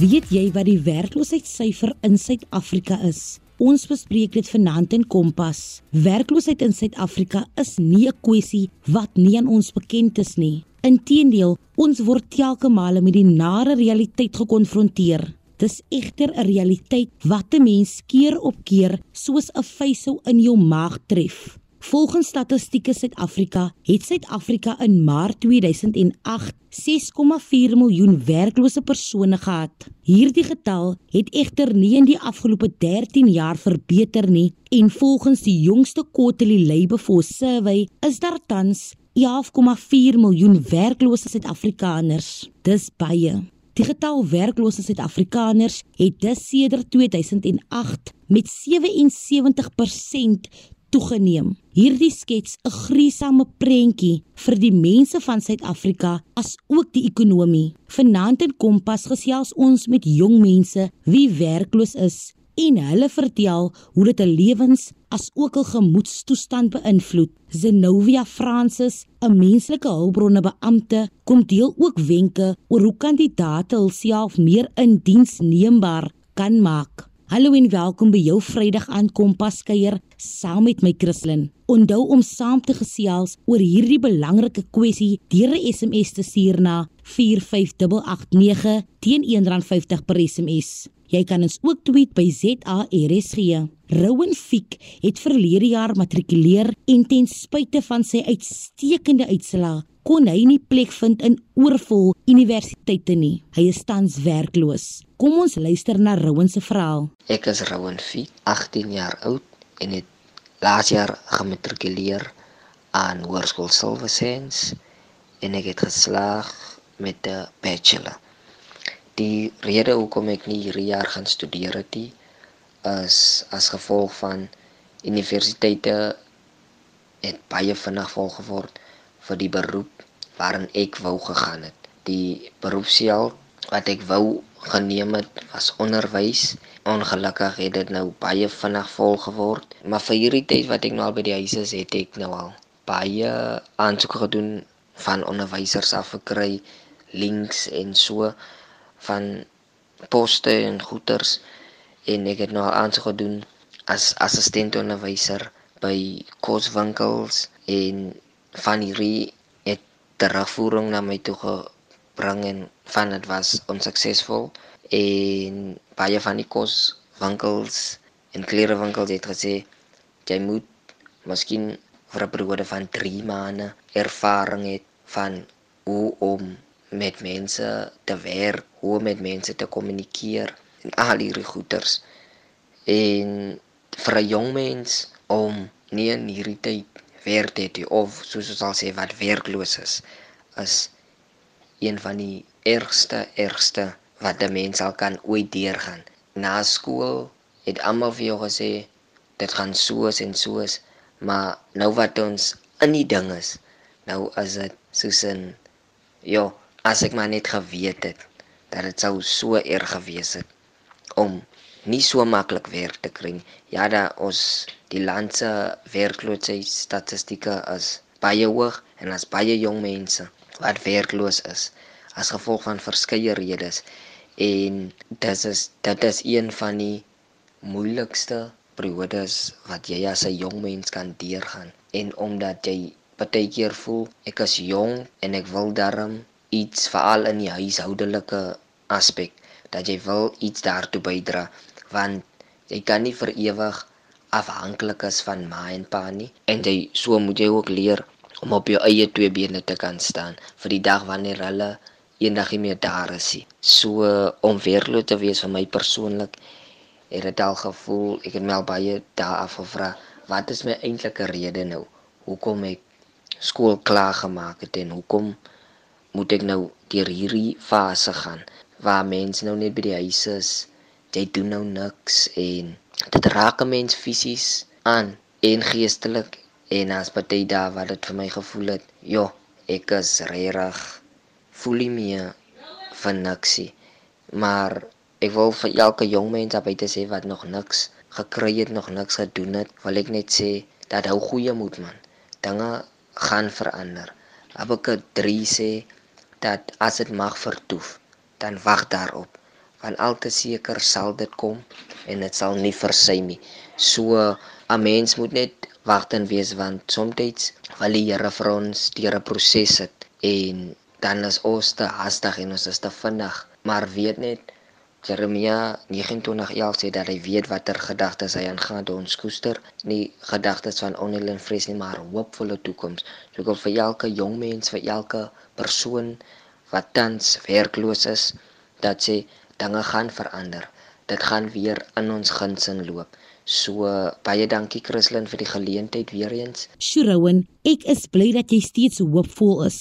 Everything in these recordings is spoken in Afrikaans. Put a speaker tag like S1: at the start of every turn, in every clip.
S1: Weet jy wat die werkloosheidssyfer in Suid-Afrika is? Ons bespreek dit vanaand in Kompas. Werkloosheid in Suid-Afrika is nie 'n kwessie wat nie aan ons bekend is nie. Inteendeel, ons word telke male met die nare realiteit gekonfronteer. Dis egter 'n realiteit wat 'n mens keer op keer soos 'n vuisou in jou maag tref. Volgens Statistieke Suid-Afrika het Suid-Afrika in Maart 2008 6,4 miljoen werklose persone gehad. Hierdie getal het egter nie in die afgelope 13 jaar verbeter nie en volgens die jongste Quarterly Labour Force Survey is daar tans 11,4 miljoen werklose Suid-Afrikaners. Dis baie. Die getal werklose Suid-Afrikaners het dus sedert 2008 met 77% toegeneem. Hierdie skets 'n gruisame prentjie vir die mense van Suid-Afrika as ook die ekonomie. Vanaand in Kompas gesels ons met jong mense wie werkloos is en hulle vertel hoe dit 'n lewens as ook 'n gemoedstoestand beïnvloed. Zenovia Francis, 'n menslike hulpbronne beampte, kom deel ook wenke oor hoe kandidate hulself meer indiensneembaar kan maak. Hallo en welkom by jou Vrydag aan Kompas kuier saam met my Christlyn. Onthou om saam te gesels oor hierdie belangrike kwessie deur 'n SMS te stuur na 45889 teen R1.50 per SMS. Jy kan ons ook tweet by ZARSG. Rowan Fiek het verlede jaar matrikuleer en ten spyte van sy uitstekende uitslae kon hy nie plek vind in oorvol universiteite nie. Hy is tans werkloos. Kom ons luister na Rowan se verhaal.
S2: Ek is Rowan Fiek, 18 jaar oud en het laas jaar gematrikuleer aan Hoërskool Silversens en ek het geslaag met 'n bachelor. Die rede hoekom ek nie hierdie jaar gaan studeer het nie is as gevolg van universiteite het baie vinnig volgeword vir die beroep waarin ek wou gegaan het. Die beroepsiel wat ek wou geneem het was onderwys. Ongelukkig het dit nou baie vinnig vol geword, maar vir hierdie tyd wat ek nou al by die huis is, het ek nou al baie aansoeke gedoen van onderwysers af gekry links en so van poste en goeders en ek het nou al aansoeke gedoen as assistent onderwyser by koswinkels en van hierdie het terugvoering na my toe gebring en van dit was onsuksesvol en baie van die koswinkels en klerewinkels het gesê jy moet miskien vir 'n periode van 3 maande ervaring hê van hoe om met mense te werk, hoe om met mense te kommunikeer en al hierdie goeters. En vir 'n jong mens om nie in hierdie tyd werk te hê of soos ons al sê wat werkloos is, is een van die ergste ergste wat 'n mens al kan ooit deurgaan. Na skool het almal vir jou gesê dit gaan soos en soos, maar nou wat ons in die ding is, nou is dit soos 'n ja, as ek maar net geweet het dat dit sou so erg gewees het om nie so maklik werk te kry. Ja, da ons die land se werkloosheidstatistieke is baie hoog en as baie jong mense wat werkloos is as gevolg van verskeie redes en dit is dit is een van die moeilikste periodes wat jy as 'n jong mens kan deurgaan en omdat jy baie keer voel ek is jong en ek wil darm iets veral in die huishoudelike aspek dat jy wil iets daartoe bydra want jy kan nie vir ewig afhanklik is van ma en pa nie en jy so moet jy ook leer om op jou eie twee bene te kan staan vir die dag wanneer hulle eendag nie meer daar is nie. So om werkloos te wees vir my persoonlik het dit al gevoel, ek het my al baie dae afgevra, wat is my eintlike rede nou? Hoekom ek skool klaar gemaak het en hoekom moet ek nou deur hierdie fase gaan waar mense nou net by die huis is, jy doen nou niks en dit raak 'n mens fisies aan en geestelik en as baie dae wat dit vir my gevoel het, ja, ek is regtig voel nie meer van niksie. Maar ek wil vir elke jong mens daar buite sê wat nog niks gekry het, nog niks gedoen het, wil ek net sê dat hou goeie moed man. Dinge gaan verander. Habakuk 3 sê dat as dit mag vertoef, dan wag daarop, van al te seker sal dit kom en dit sal nie versy nie. So 'n mens moet net wag en wees want soms wil die Here vir ons deur 'n proses sit en dan is ons te hastig en ons is te vinnig. Maar weet net Jeremia 29:11 sê dat hy weet watter gedagtes hy aangaan te ons koester, nie gedagtes van onheil en vrees nie, maar hoopvolle toekoms. So wil vir elke jong mens, vir elke persoon wat tans werkloos is, dat sê dinge gaan verander. Dit gaan weer in ons guns in loop. So baie dankie Christlyn vir die geleentheid weer eens.
S1: Shrowen, ek is bly dat jy steeds hoopvol is.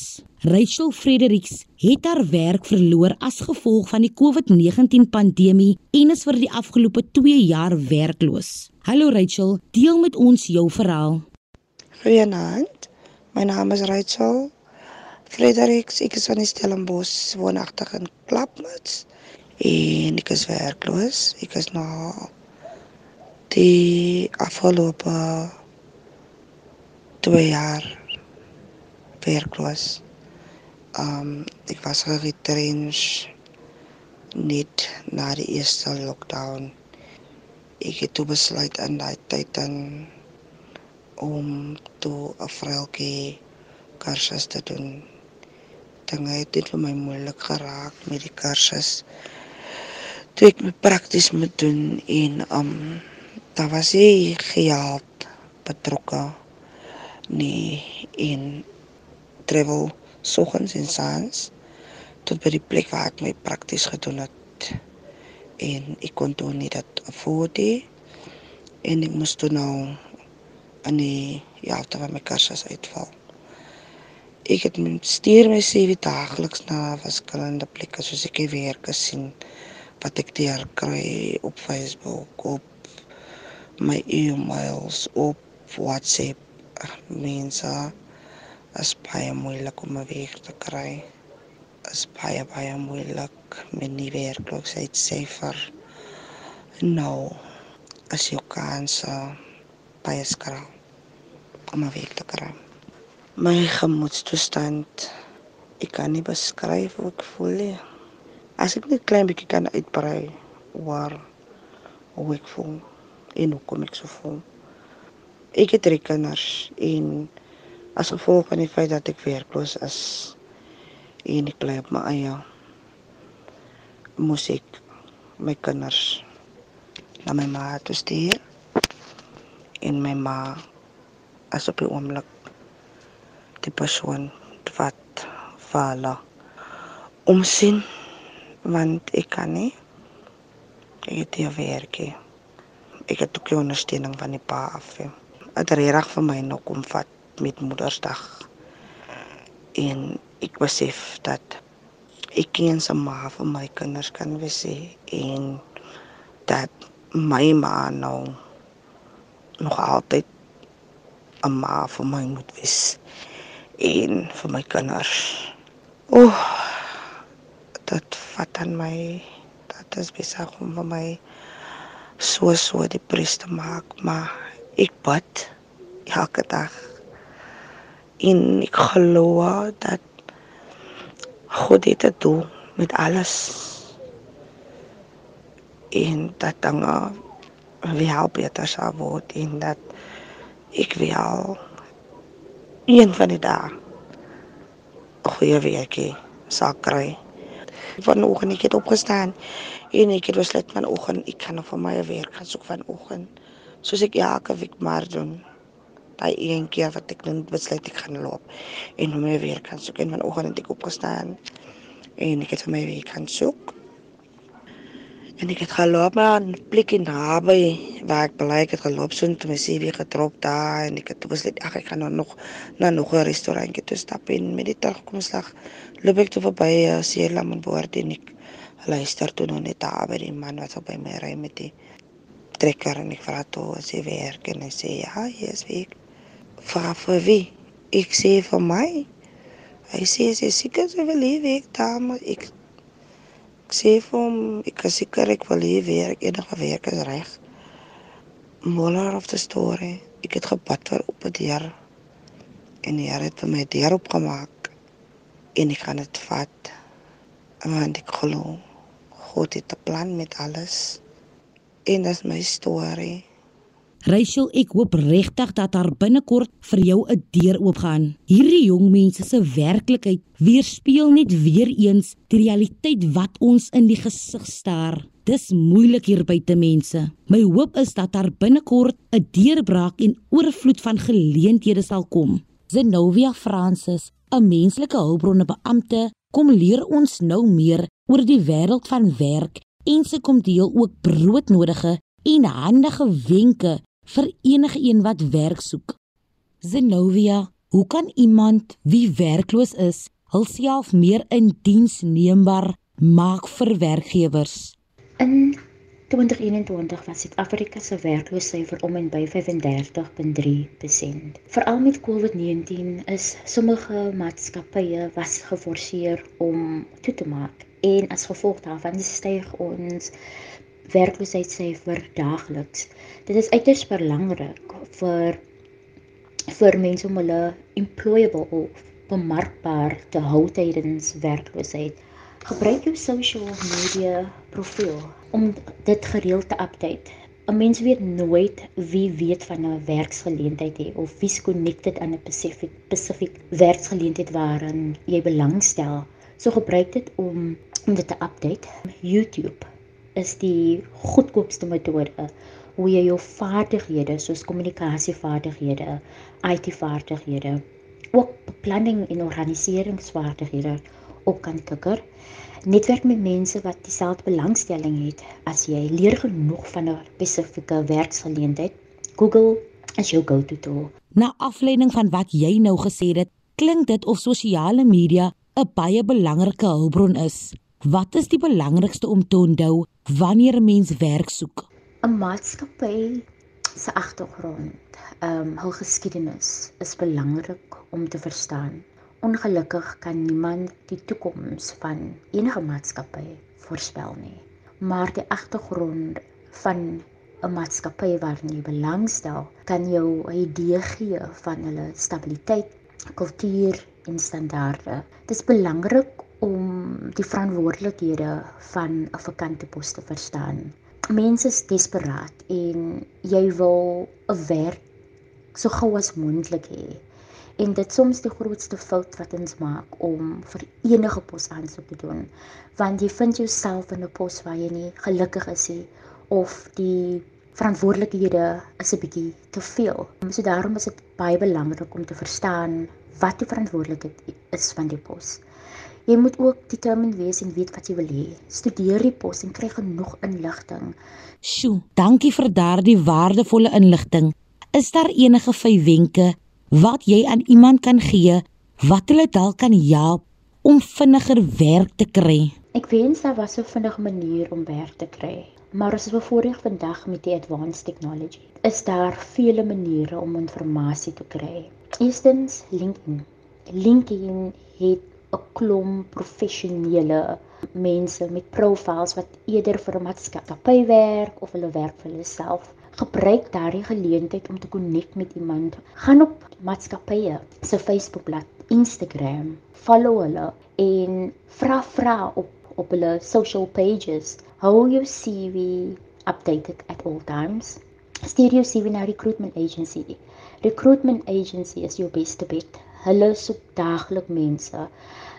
S1: Rachel Fredericks het haar werk verloor as gevolg van die COVID-19 pandemie en is vir die afgelope 2 jaar werkloos. Hallo Rachel, deel met ons jou verhaal.
S3: Goeienaand. My naam is Rachel Fredericks. Ek is van Stellenbosch, woonagtig in Klapmuts en ek is werkloos. Ek is nou die afgelope 2 jaar werkloos. Um ek was geretrench net na die eerste lockdown. Ek het toe besluit in daai tyd dan om toe 'n vreltjie kursus te doen. Dinge het dit vir my moeilik geraak met die kursus. Toe ek my prakties moet doen en um daar was hy geld betrokke nie in travel soggens en saans tot by die plek waar ek my prakties gedoen het en ek kon toe nie dat nie en ek moes toe nou aan die ja, waar my kursus uitval. Ek het my stuur my CV daagliks na verskillende plekke soos ek werk gesien wat ek daar kry op Facebook, op my e-mails, op WhatsApp. Mense is baie moeilik om 'n werk te kry. Is baie baie moeilik met die werkloosheidsyfer. Nou as jy kans baie skraal om 'n werk te kry. My gemoedstoestand ek kan nie beskryf hoe ek voel nie. As ek net klein bietjie kan uitbrei waar hoe ek voel en hoe kom ek so voel. Ek het drie kinders en as gevolg van die feit dat ek werkloos is en ek bly op my eie moes ek my kinders na my ma toe stuur en my ma as op die oomblik die persoon wat vala omsien want ek kan nie ek het hier werk ek het ook die ondersteuning van die pa af het reg vir my nog kom vat met Moedersdag. En ek besef dat ek geen se ma vir my kinders kan wees en dat my ma nou nog altyd 'n ma vir my moet wees en vir my kinders. O oh, dat vat aan my dat is besig om vir my so so die priester maak maar ek bid elke dag. En ek glo dat God dit doen met alles. En dat dan weer beter sal word en dat ek weer een van die dae goeie weekie sal kry vanoggend ek het opgestaan en ek het besluit vanoggend ek gaan nog vir my werk gaan soek vanoggend soos ek elke week maar doen daai een keer wat ek net besluit ek gaan loop en hom weer kan soek. En vanoggend het ek opgestaan en ek het hom weer kan soek en ek het geloop maar 'n plek in naby waar ek bly het geloop so net my CV getrop daar en ek het besluit ag ek gaan nou nog na nog 'n restaurantjie toe stap en met die terugkomslag loop ek toe verby uh, Seelam en boord en ek luister toe nog net daar by die man wat op by my ry met die trekker en ek vra toe as hy werk en hy sê ja, hy is werk vra vir wie? Ek sê vir my. Hy sê sy seker sy wil hier werk daar, maar ek, ek sê vir hom, ek is seker ek wil hier werk, enige werk is reg. Moller of the story, ek het gebad vir op die deur en die Here het vir my deur opgemaak en ek gaan dit vat. Want ek glo God het 'n plan met alles. En dis my storie.
S1: Rachel, ek hoop regtig dat daar binnekort vir jou 'n deur oopgaan. Hierdie jong mense se werklikheid weerspieël net weer eens die realiteit wat ons in die gesig staar. Dis moeilik hier buite mense. My hoop is dat daar binnekort 'n deurbraak en oorvloed van geleenthede sal kom. Zenovia Francis, 'n menslike hulpbronne beampte, kom leer ons nou meer oor die wêreld van werk en sy kom deel ook broodnodige en handige wenke vir enige een wat werk soek. Zenovia, hoe kan iemand wie werkloos is, hulself meer in diens neembaar maak vir werkgewers?
S4: In 2021 was Suid-Afrika se werkloosheidsyfer om en by 35.3%. Veral met COVID-19 is sommige maatskappye was geforseer om toe te maak en as gevolg daarvan styg ons werkloosheidssyfer daagliks. Dit is uiters belangrik vir vir mense om hulle employable of bemarkbaar te hou tydens werkloosheid. Gebruik jou social media profiel om dit gereeld te update. 'n Mens weet nooit wie weet van 'n werksgeleentheid het of wie's connected aan 'n spesifiek spesifiek werksgeleentheid waarin jy belangstel. So gebruik dit om om dit te update. YouTube is die goedkoopste metode hoe jy jou vaardighede soos kommunikasievaardighede, IT-vaardighede, ook beplanning en organiseringsvaardighede op kan kikker. Netwerk met mense wat dieselfde belangstelling het as jy. Leer genoeg van 'n spesifieke werksgeleentheid. Google is jou go-to tool.
S1: Na afleiding van wat jy nou gesê het, klink dit of sosiale media 'n baie belangrike hulpbron is. Wat is die belangrikste om te onthou wanneer 'n mens werk soek?
S4: 'n Maatskappy se agtergrond, ehm um, hul geskiedenis is belangrik om te verstaan. Ongelukkig kan niemand die toekoms van enige maatskappy voorspel nie, maar die agtergrond van 'n maatskappy waarin jy belangstel, kan jou 'n idee gee van hulle stabiliteit, kultuur en standaarde. Dit is belangrik om die verantwoordelikhede van 'n vakante pos te verstaan. Mense is desperaat en jy wil 'n werk so gou as moontlik hê. En dit soms die grootste fout wat ons maak om vir enige pos aansoek te doen, want jy vind jouself in 'n pos waar jy nie gelukkig is nie of die verantwoordelikhede is 'n bietjie te veel. So daarom is dit baie belangrik om te verstaan wat die verantwoordelikheid is van die pos. Jy moet ook determined wees en weet wat jy wil hê. Studeer die pos en kry genoeg inligting.
S1: Sjoe, dankie vir daardie waardevolle inligting. Is daar enige vyf wenke wat jy aan iemand kan gee wat hulle dalk kan help om vinniger werk te kry?
S4: Ek wens daar was 'n vinnige manier om werk te kry. Maar as ons voorheen vandag met die advanced technology, is daar vele maniere om inligting te kry. Eerstens LinkedIn. LinkedIn het 'n klomp professionele mense met profiles wat eerder vir 'n maatskappy werk of hulle werk vir hulle self. Gebruik daardie geleentheid om te konnek met iemand. Gaan op maatskappye se Facebookblad, Instagram, follow hulle en vra vra op op hulle social pages. Hou jou CV updated at all times. Stuur jou CV na recruitment agency. Recruitment agency is jou beste bet. Hulle soek daagliks mense.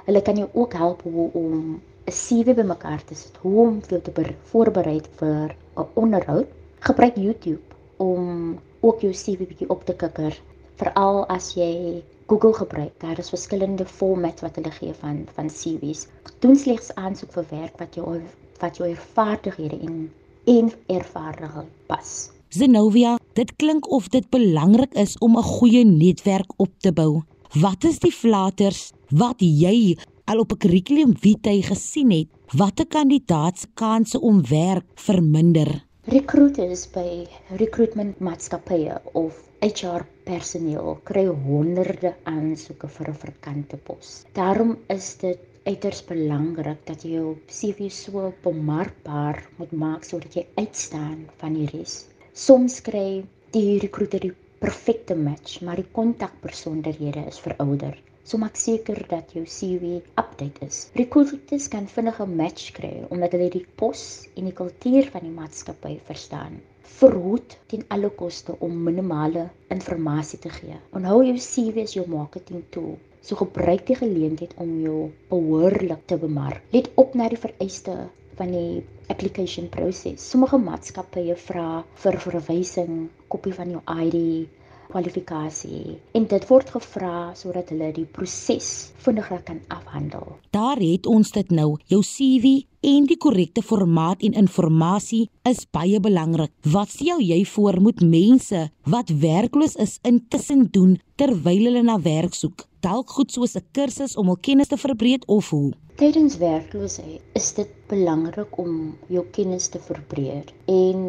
S4: Hulle kan jou ook help hoe om 'n CV bymekaar te sit, hoe om jou te voorberei vir 'n onderhoud. Gebruik YouTube om ook jou CV bietjie op te kikker, veral as jy Google gebruik. Daar is verskillende formats wat hulle gee van van CV's. Doen slegs aansoek vir werk wat jou wat jou vaardighede en en ervaring pas.
S1: Zenovia, dit klink of dit belangrik is om 'n goeie netwerk op te bou. Wat is die flaters wat jy al op 'n kurrikulum vitae gesien het? Watter kandidaat se kanse om werk verminder?
S4: Recruiters by recruitment maatskappye of HR personeel kry honderde aansoeke vir 'n vakante pos. Daarom is dit uiters belangrik dat jy jou CV so bemarkbaar moet maak sodat jy uitstaan van die res. Soms kry die recruiter die perfekte match, maar die kontakpersoonderhede is verouder. So maak seker dat jou CV update is. Recruiters kan vinnig 'n match kry omdat hulle die pos en die kultuur van die maatskappy verstaan. Verhoed ten alle koste om minimale inligting te gee. Onthou jou CV is jou marketing tool. So gebruik die geleentheid om jou behoorlik te bemark. Let op na die vereiste van die application proses. Sommige maatskappye vra vir verwysing, kopie van jou ID, kwalifikasie en dit word gevra sodat hulle die proses vinniger kan afhandel.
S1: Daar het ons dit nou. Jou CV en die korrekte formaat en inligting is baie belangrik. Wat stel jy voor moet mense wat werkloos is intussen doen terwyl hulle na werk soek? Dalk goed soos 'n kursus om hul kennis te verbreek of hoe?
S4: Tydens werkloosheid is dit belangrik om jou kennis te verbreek en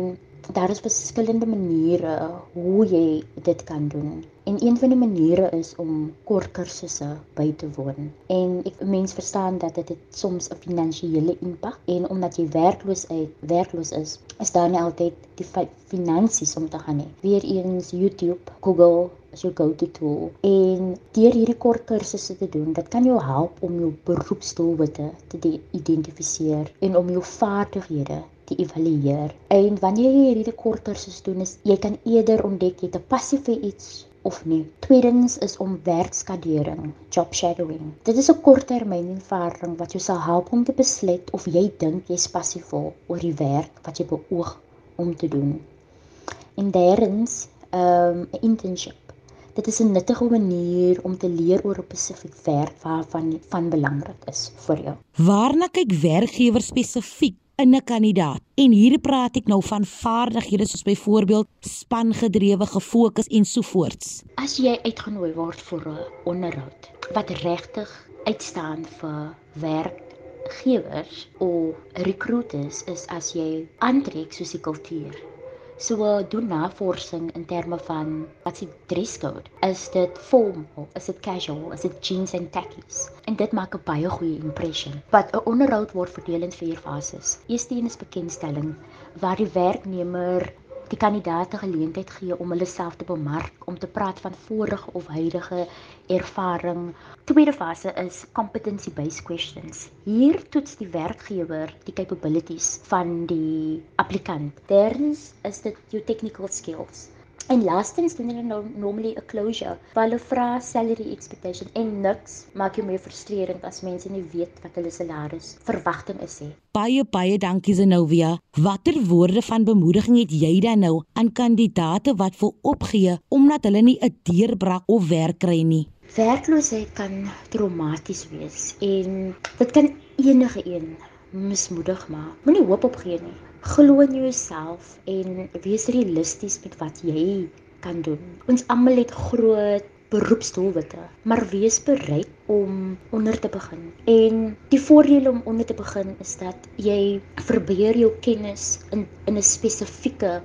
S4: daar is verskillende maniere hoe jy dit kan doen. En een van die maniere is om kort kursusse by te woon. En ek mens verstaan dat dit soms 'n finansiële impak en omdat jy werkloos uit werkloos is, is daar nie altyd die finansies om te gaan nie. Weereens YouTube, Google jou go-to tool. En deur hierdie kort kursusse te doen, dit kan jou help om jou beroepsdoelwitte te identifiseer en om jou vaardighede te evalueer. En wanneer jy hierdie kort kursusse doen, is jy kan eerder ontdek jy 'n passie vir iets of nie. Tweedens is om werkskadering, job shadowing. Dit is 'n korttermynervaring wat jou sal help om te besluit of jy dink jy's passievol oor die werk wat jy beoog om te doen. En derdens, ehm, 'n um, internship. Dit is 'n nuttige manier om te leer oor 'n spesifiek werk waarvan van belangrik is vir jou.
S1: Waarna kyk werkgewers spesifiek in 'n kandidaat? En hier praat ek nou van vaardighede soos byvoorbeeld spangedrewe gefokus en so voorts.
S4: As jy uitgenooi word vir 'n onderhoud wat regtig uitstaan vir werkgewers of recruiters is as jy aantrek soos die kultuur So doen navorsing in terme van wat se dresscode. Is dit formal? Is dit casual? Is dit jeans en khakis? En dit maak 'n baie goeie impression. Wat 'n onderhoud word verdeel in vier fases. Eerste een is bekendstelling waar die werknemer die kandidaate geleentheid gee om hulle self te bemark, om te praat van vorige of huidige ervaring. Tweede fase is competency based questions. Hier toets die werkgewer die capabilities van die applikant. Derdens is dit jou technical skills. En laastens doen hulle nou normally 'n closure. Hulle vra salary expectation en niks maak jou meer frustrerend as mense nie weet wat hulle salaris verwagting is nie.
S1: Baie baie dankie Zenovia. Watter woorde van bemoediging het jy dan nou aan kandidate wat wil opgee omdat hulle nie 'n deurbraak of werk kry nie?
S4: Werkloosheid kan traumaties wees en dit kan enige een mismoedig maak. Moenie hoop opgee nie glo in jouself en wees realisties met wat jy kan doen. Ons almal het groot beroepsdoelwitte, maar wees bereid om onder te begin. En die voordeel om onder te begin is dat jy verbeer jou kennis in in 'n spesifieke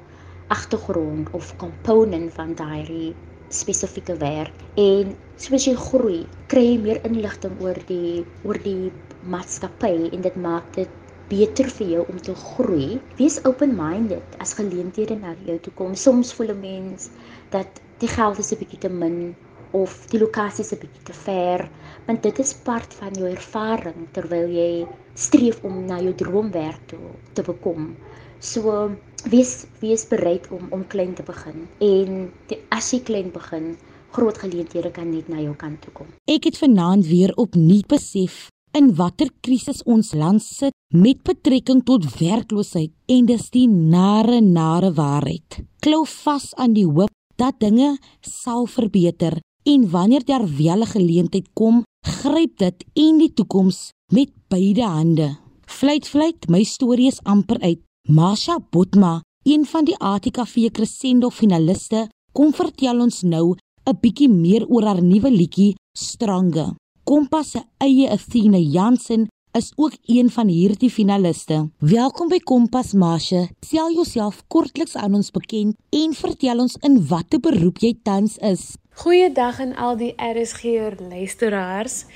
S4: agtergrond of component van daai spesifieke werk en soos jy groei, kry jy meer inligting oor die oor die maatskappy en dit maak dit beter vir jou om te groei. Wees open-minded as geleenthede na jou toe kom. Soms voel 'n mens dat die geld is 'n bietjie te min of die lokasie is 'n bietjie te ver, want dit is part van jou ervaring terwyl jy streef om na jou droomwerk toe te bekom. So wees wees bereid om om klein te begin en die, as jy klein begin groot geleenthede kan net na jou kant toe kom.
S1: Ek het vanaand weer opnuut besef in watter krisis ons land sit met betrekking tot werkloosheid en dis die nare nare waarheid. Klou vas aan die hoop dat dinge sal verbeter en wanneer daar wel 'n geleentheid kom, gryp dit en die toekoms met beide hande. Fluit fluit, my storie is amper uit. Masha Botma, een van die ATKV Crescendo finaliste, kom vertel ons nou 'n bietjie meer oor haar nuwe liedjie Strange. Kompas se eie Athena Jansen is ook een van hierdie finaliste. Welkom by Kompas Masha. Stel jouself kortliks aan ons bekend en vertel ons in watter beroep jy tans is.
S5: Goeiedag aan al die RSG luisteraars.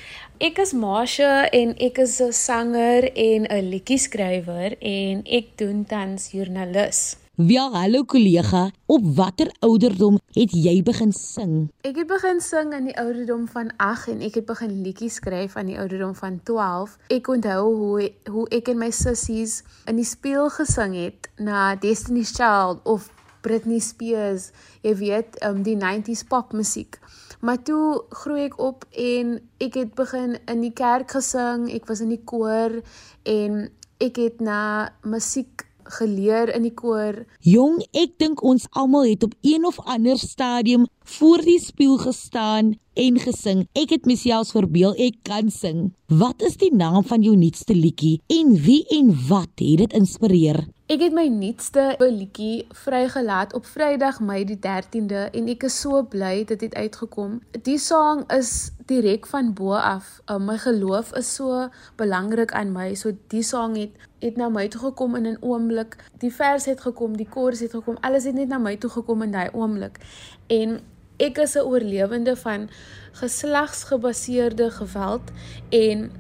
S5: Ek is Masha en ek is 'n sanger en 'n liedjie skrywer en ek doen tans joernalis.
S1: Ja, hallo kollega. Op watter ouderdom het jy begin sing?
S5: Ek het begin sing aan die ouderdom van 8 en ek het begin liedjies skryf aan die ouderdom van 12. Ek onthou hoe hoe ek en my sissies in die spieël gesing het na Destiny's Child of Britney Spears, jy weet, um, die 90s popmusiek. Maar toe groei ek op en ek het begin in die kerk gesing, ek was in die koor en ek het na musiek geleer in die koor.
S1: Jong, ek dink ons almal het op een of ander stadium voor die spieël gestaan en gesing. Ek het myself verbeel ek kan sing. Wat is die naam van jou nuutste liedjie en wie en wat het dit inspireer?
S5: Ek het my nuutste liedjie vrygelaat op Vrydag Mei die 13de en ek is so bly dit het uitgekom. Die sang is direk van bo af. Uh, my geloof is so belangrik aan my. So die sang het het na my toe gekom in 'n oomblik. Die vers het gekom, die koors het gekom. Alles het net na my toe gekom in daai oomblik. En ek is 'n oorlewende van geslagsgebaseerde geweld en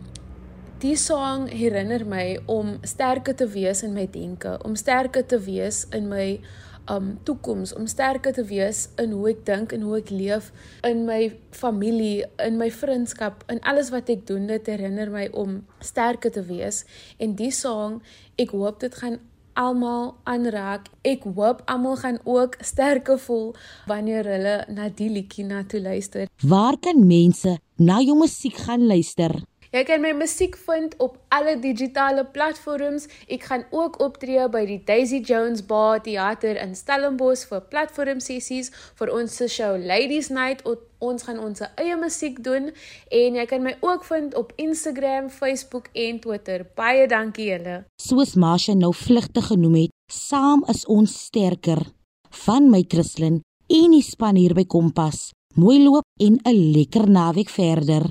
S5: Die song herinner my om sterker te wees in my denke, om sterker te wees in my um toekoms, om sterker te wees in hoe ek dink en hoe ek leef in my familie, in my vriendskap, in alles wat ek doen, dit herinner my om sterker te wees. En die song, ek hoop dit gaan almal aanraak. Ek hoop almal gaan ook sterker voel wanneer hulle na die liedjie na toe luister.
S1: Waar kan mense na jou musiek gaan luister?
S5: Jy kan my musiek vind op alle digitale platforms. Ek gaan ook optree by die Daisy Jones Bar Theater in Stellenbosch vir platform sessies vir ons se show Ladies Night. Ons gaan ons eie musiek doen en jy kan my ook vind op Instagram, Facebook en Twitter. Baie dankie julle.
S1: Soos Masha nou vlugtig genoem het, saam is ons sterker. Van my Christlyn en die span hier by Kompas. Mooi loop en 'n lekker naweek verder.